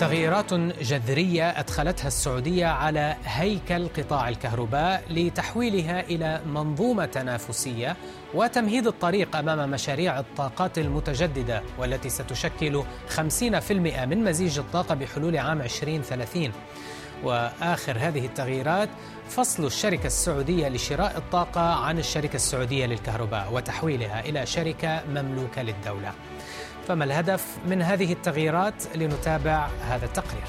تغييرات جذرية أدخلتها السعودية على هيكل قطاع الكهرباء لتحويلها إلى منظومة تنافسية وتمهيد الطريق أمام مشاريع الطاقات المتجددة والتي ستشكل 50% من مزيج الطاقة بحلول عام 2030 وآخر هذه التغييرات فصل الشركة السعودية لشراء الطاقة عن الشركة السعودية للكهرباء وتحويلها إلى شركة مملوكة للدولة. فما الهدف من هذه التغييرات لنتابع هذا التقرير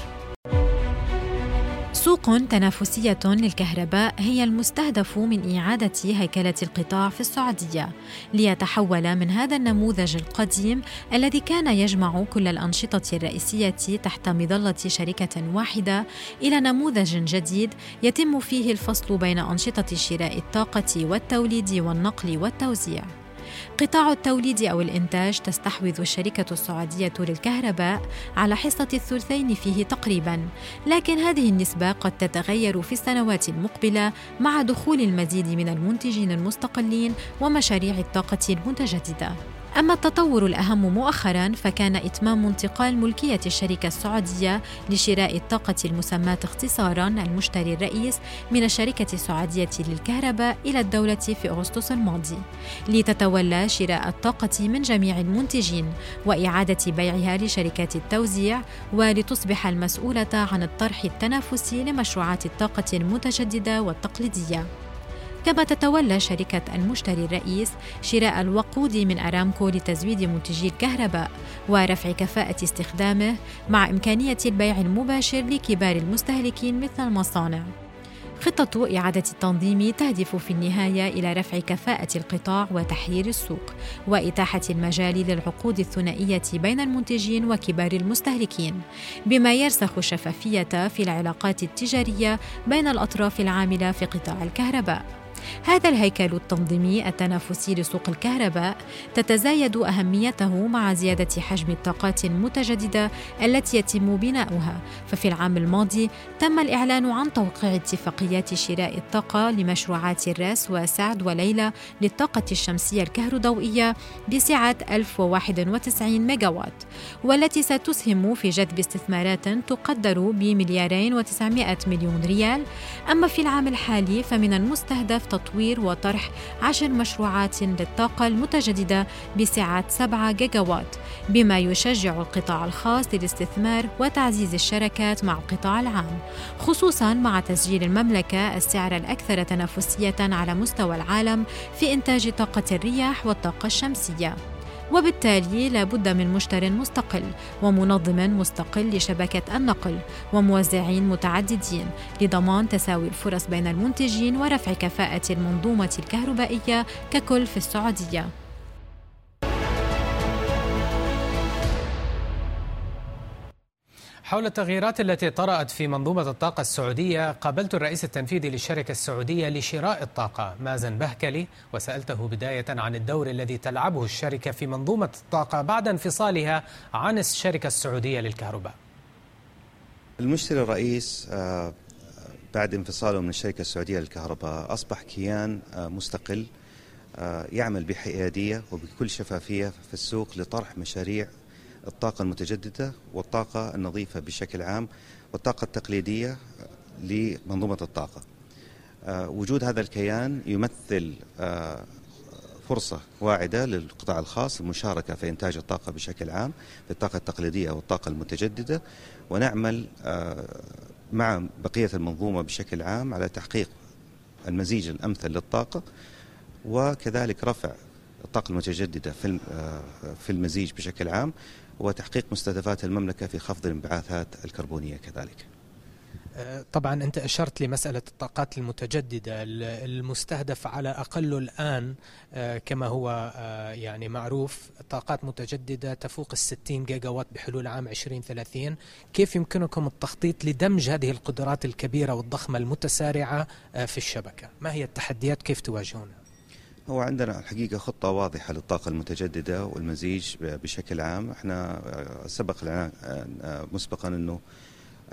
سوق تنافسية للكهرباء هي المستهدف من إعادة هيكلة القطاع في السعودية ليتحول من هذا النموذج القديم الذي كان يجمع كل الأنشطة الرئيسية تحت مظلة شركة واحدة إلى نموذج جديد يتم فيه الفصل بين أنشطة شراء الطاقة والتوليد والنقل والتوزيع. قطاع التوليد أو الإنتاج تستحوذ الشركة السعودية للكهرباء على حصة الثلثين فيه تقريبا. لكن هذه النسبة قد تتغير في السنوات المقبلة مع دخول المزيد من المنتجين المستقلين ومشاريع الطاقة المتجددة. أما التطور الأهم مؤخرا فكان إتمام انتقال ملكية الشركة السعودية لشراء الطاقة المسماة اختصارا المشتري الرئيس من الشركة السعودية للكهرباء إلى الدولة في أغسطس الماضي لتتولى شراء الطاقة من جميع المنتجين وإعادة بيعها لشركات التوزيع ولتصبح المسؤولة عن الطرح التنافسي لمشروعات الطاقة المتجددة والتقليدية. كما تتولى شركة المشتري الرئيس شراء الوقود من أرامكو لتزويد منتجي الكهرباء ورفع كفاءة استخدامه مع إمكانية البيع المباشر لكبار المستهلكين مثل المصانع. خطة إعادة التنظيم تهدف في النهاية إلى رفع كفاءة القطاع وتحرير السوق وإتاحة المجال للعقود الثنائية بين المنتجين وكبار المستهلكين بما يرسخ الشفافية في العلاقات التجارية بين الأطراف العاملة في قطاع الكهرباء هذا الهيكل التنظيمي التنافسي لسوق الكهرباء تتزايد أهميته مع زيادة حجم الطاقات المتجددة التي يتم بناؤها. ففي العام الماضي تم الإعلان عن توقيع اتفاقيات شراء الطاقة لمشروعات الرأس وسعد وليلى للطاقة الشمسية الكهروضوئيه بسعة 1091 ميجاوات والتي ستسهم في جذب استثمارات تقدر بمليارين و900 مليون ريال. أما في العام الحالي فمن المستهدف تطوير وطرح عشر مشروعات للطاقة المتجددة بسعة 7 جيجاوات بما يشجع القطاع الخاص للاستثمار وتعزيز الشراكات مع القطاع العام خصوصا مع تسجيل المملكة السعر الأكثر تنافسية على مستوى العالم في إنتاج طاقة الرياح والطاقة الشمسية. وبالتالي لا بد من مشتر مستقل ومنظم مستقل لشبكة النقل وموزعين متعددين لضمان تساوي الفرص بين المنتجين ورفع كفاءة المنظومة الكهربائية ككل في السعودية. حول التغييرات التي طرأت في منظومة الطاقة السعودية قابلت الرئيس التنفيذي للشركة السعودية لشراء الطاقة مازن بهكلي وسألته بداية عن الدور الذي تلعبه الشركة في منظومة الطاقة بعد انفصالها عن الشركة السعودية للكهرباء. المشتري الرئيس آه، بعد انفصاله من الشركة السعودية للكهرباء أصبح كيان آه، مستقل آه، يعمل بحيادية وبكل شفافية في السوق لطرح مشاريع الطاقة المتجددة والطاقة النظيفة بشكل عام والطاقة التقليدية لمنظومة الطاقة. آه، وجود هذا الكيان يمثل آه، فرصة واعدة للقطاع الخاص المشاركة في إنتاج الطاقة بشكل عام في الطاقة التقليدية أو الطاقة المتجددة ونعمل آه، مع بقية المنظومة بشكل عام على تحقيق المزيج الأمثل للطاقة وكذلك رفع الطاقة المتجددة في في المزيج بشكل عام وتحقيق مستهدفات المملكة في خفض الانبعاثات الكربونية كذلك. طبعا أنت أشرت لمسألة الطاقات المتجددة المستهدف على أقل الآن آه، كما هو آه، يعني معروف طاقات متجددة تفوق الستين جيجا وات بحلول عام 2030 كيف يمكنكم التخطيط لدمج هذه القدرات الكبيرة والضخمة المتسارعة آه، في الشبكة؟ ما هي التحديات؟ كيف تواجهونها؟ هو عندنا الحقيقة خطة واضحة للطاقة المتجددة والمزيج بشكل عام. إحنا سبق لنا مسبقا إنه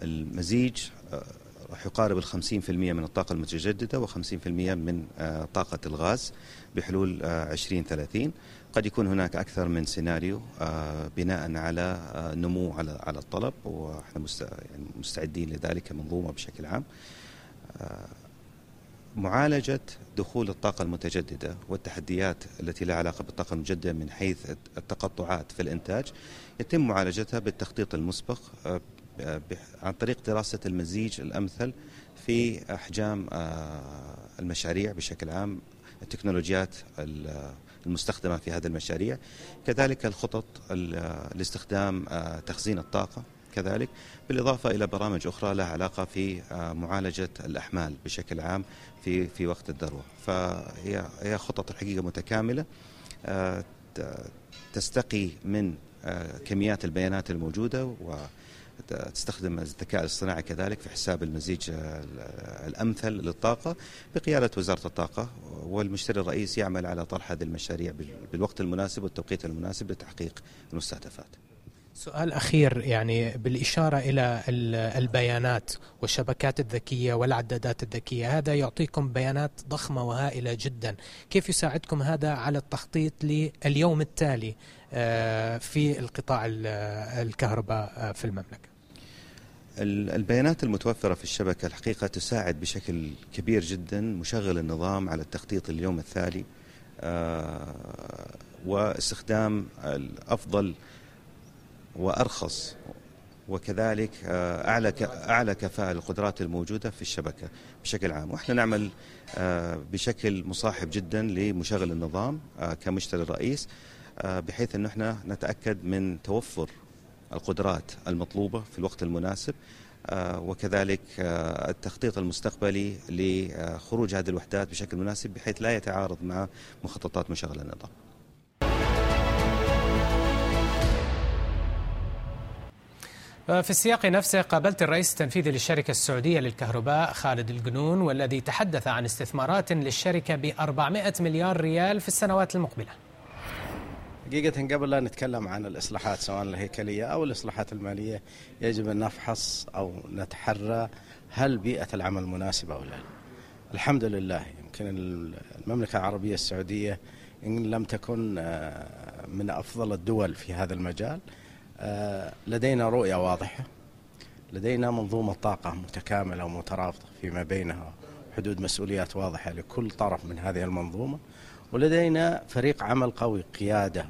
المزيج آه، راح يقارب ال 50% من الطاقة المتجددة و50% من آه، طاقة الغاز بحلول 2030 آه، قد يكون هناك أكثر من سيناريو بناء على نمو على على الطلب وإحنا يعني مستعدين لذلك منظومة بشكل عام. معالجة دخول الطاقة المتجددة والتحديات التي لها علاقة بالطاقة المتجددة من حيث التقطعات في الإنتاج يتم معالجتها بالتخطيط المسبق عن طريق دراسة المزيج الأمثل في أحجام آه، المشاريع بشكل عام التكنولوجيات المستخدمة في هذه المشاريع. كذلك الخطط لاستخدام آه، تخزين الطاقة. كذلك بالإضافة إلى برامج أخرى لها علاقة في آه، معالجة الأحمال بشكل عام في في وقت الذروة فهي هي خطط الحقيقة متكاملة تستقي من كميات البيانات الموجودة و تستخدم الذكاء الاصطناعي كذلك في حساب المزيج الأمثل للطاقة بقيادة وزارة الطاقة والمشتري الرئيس يعمل على طرح هذه المشاريع بالوقت المناسب والتوقيت المناسب لتحقيق المستهدفات. سؤال أخير يعني بالإشارة إلى البيانات والشبكات الذكية والعدادات الذكية هذا يعطيكم بيانات ضخمة وهائلة جدا. كيف يساعدكم هذا على التخطيط لليوم التالي آه، في القطاع الكهرباء آه، في المملكة؟ البيانات المتوفرة في الشبكة الحقيقة تساعد بشكل كبير جدا مشغل النظام على التخطيط اليوم التالي آه، واستخدام الأفضل وأرخص وكذلك آه، أعلى أعلى كفاءة للقدرات الموجودة في الشبكة بشكل عام، وإحنا نعمل آه، بشكل مصاحب جدا لمشغل النظام آه، كمشتري الرئيس بحيث إنه إحنا نتأكد من توفر القدرات المطلوبة في الوقت المناسب وكذلك التخطيط المستقبلي لخروج هذه الوحدات بشكل مناسب بحيث لا يتعارض مع مخططات مشغل النظام. في السياق نفسه قابلت الرئيس التنفيذي للشركة السعودية للكهرباء خالد القنون والذي تحدث عن استثمارات للشركة ب 400 مليار ريال في السنوات المقبلة. حقيقة قبل لا نتكلم عن الإصلاحات سواء الهيكلية أو الإصلاحة المالية يجب أن نفحص أو نتحرى هل بيئة العمل مناسبة أو لا. الحمد لله يمكن المملكة العربية السعودية إن لم تكن آه، من أفضل الدول في هذا المجال. لدينا رؤية واضحة لدينا منظومة طاقة متكاملة ومترابطة فيما بينها حدود مسؤوليات واضحة لكل طرف من هذه المنظومة ولدينا فريق عمل قوي قيادة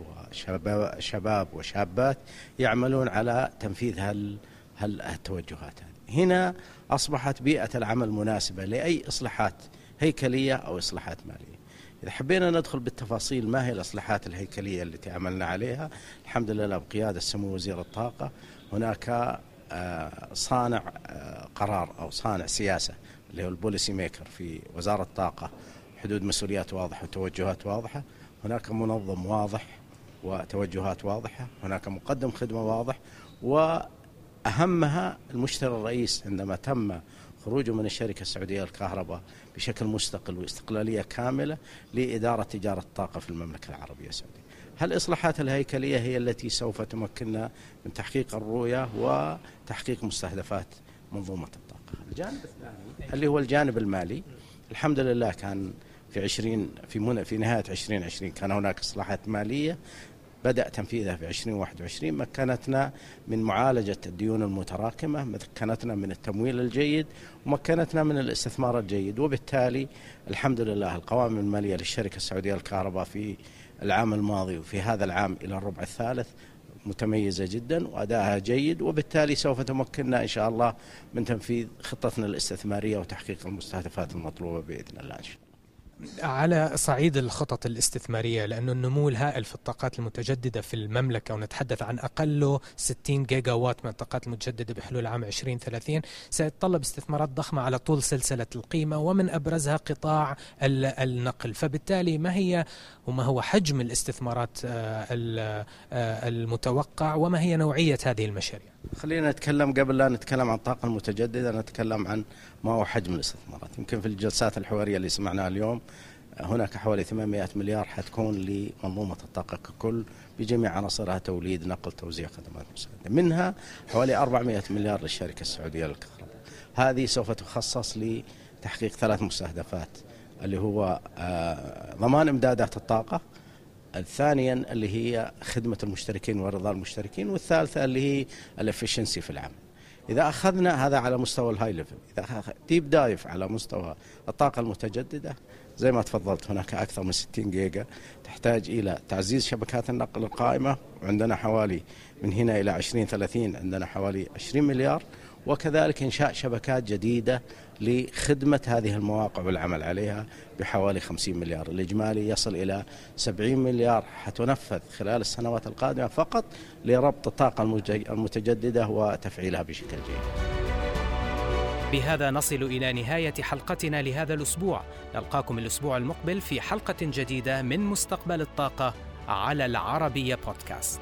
وشباب وشابات يعملون على تنفيذ هال هالتوجهات هذه. هنا أصبحت بيئة العمل مناسبة لأي إصلاحات هيكلية أو إصلاحات مالية. إذا حبينا ندخل بالتفاصيل ما هي الإصلاحات الهيكلية التي عملنا عليها الحمد لله بقيادة سمو وزير الطاقة هناك آه، صانع آه، قرار أو صانع سياسة اللي هو البوليسي ميكر في وزارة الطاقة حدود مسؤوليات واضحة وتوجهات واضحة هناك منظم واضح وتوجهات واضحة هناك مقدم خدمة واضح وأهمها المشتري الرئيس عندما تم خروجه من الشركة السعودية للكهرباء بشكل مستقل واستقلالية كاملة لإدارة تجارة الطاقة في المملكة العربية السعودية. هل الإصلاحات الهيكلية هي التي سوف تمكننا من تحقيق الرؤية وتحقيق مستهدفات منظومة الطاقة؟ الجانب الثاني اللي هو الجانب المالي. الحمد لله كان في 20 في في نهاية 2020 كان هناك إصلاحات مالية بدأ تنفيذها في 2021 مكنتنا من معالجة الديون المتراكمة مكنتنا من التمويل الجيد ومكنتنا من الاستثمار الجيد. وبالتالي الحمد لله القوائم المالية للشركة السعودية للكهرباء في العام الماضي وفي هذا العام إلى الربع الثالث متميزة جدا وأدائها جيد. وبالتالي سوف تمكننا إن شاء الله من تنفيذ خطتنا الاستثمارية وتحقيق المستهدفات المطلوبة بإذن الله إن شاء الله. على صعيد الخطط الاستثمارية لأنه النمو الهائل في الطاقات المتجددة في المملكة ونتحدث عن أقله 60 جيجا وات من الطاقات المتجددة بحلول عام 2030 سيتطلب استثمارات ضخمة على طول سلسلة القيمة ومن أبرزها قطاع النقل. فبالتالي ما هي وما هو حجم الاستثمارات آه، آه، المتوقع وما هي نوعية هذه المشاريع؟ خلينا نتكلم قبل لا نتكلم عن الطاقة المتجددة نتكلم عن ما هو حجم الاستثمارات. يمكن في الجلسات الحوارية اللي سمعناها اليوم هناك حوالي 800 مليار حتكون لمنظومة الطاقة ككل بجميع عناصرها توليد نقل توزيع خدمات مساعدة منها حوالي 400 مليار للشركة السعودية للكهرباء. هذه سوف تخصص لتحقيق ثلاث مستهدفات اللي هو آه، ضمان إمدادات الطاقة الثانيا اللي هي خدمة المشتركين ورضا المشتركين والثالثة اللي هي ال efficiency في العمل. إذا أخذنا هذا على مستوى ال high level إذا deep dive على مستوى الطاقة المتجددة زي ما تفضلت هناك أكثر من 60 جيجا تحتاج إلى تعزيز شبكات النقل القائمة وعندنا حوالي من هنا إلى 2030 عندنا حوالي 20 مليار وكذلك إنشاء شبكات جديدة لخدمة هذه المواقع والعمل عليها بحوالي 50 مليار. الإجمالي يصل إلى 70 مليار حتنفذ خلال السنوات القادمة فقط لربط الطاقة المتجددة وتفعيلها بشكل جيد. بهذا نصل إلى نهاية حلقتنا لهذا الأسبوع. نلقاكم الأسبوع المقبل في حلقة جديدة من مستقبل الطاقة على العربية بودكاست.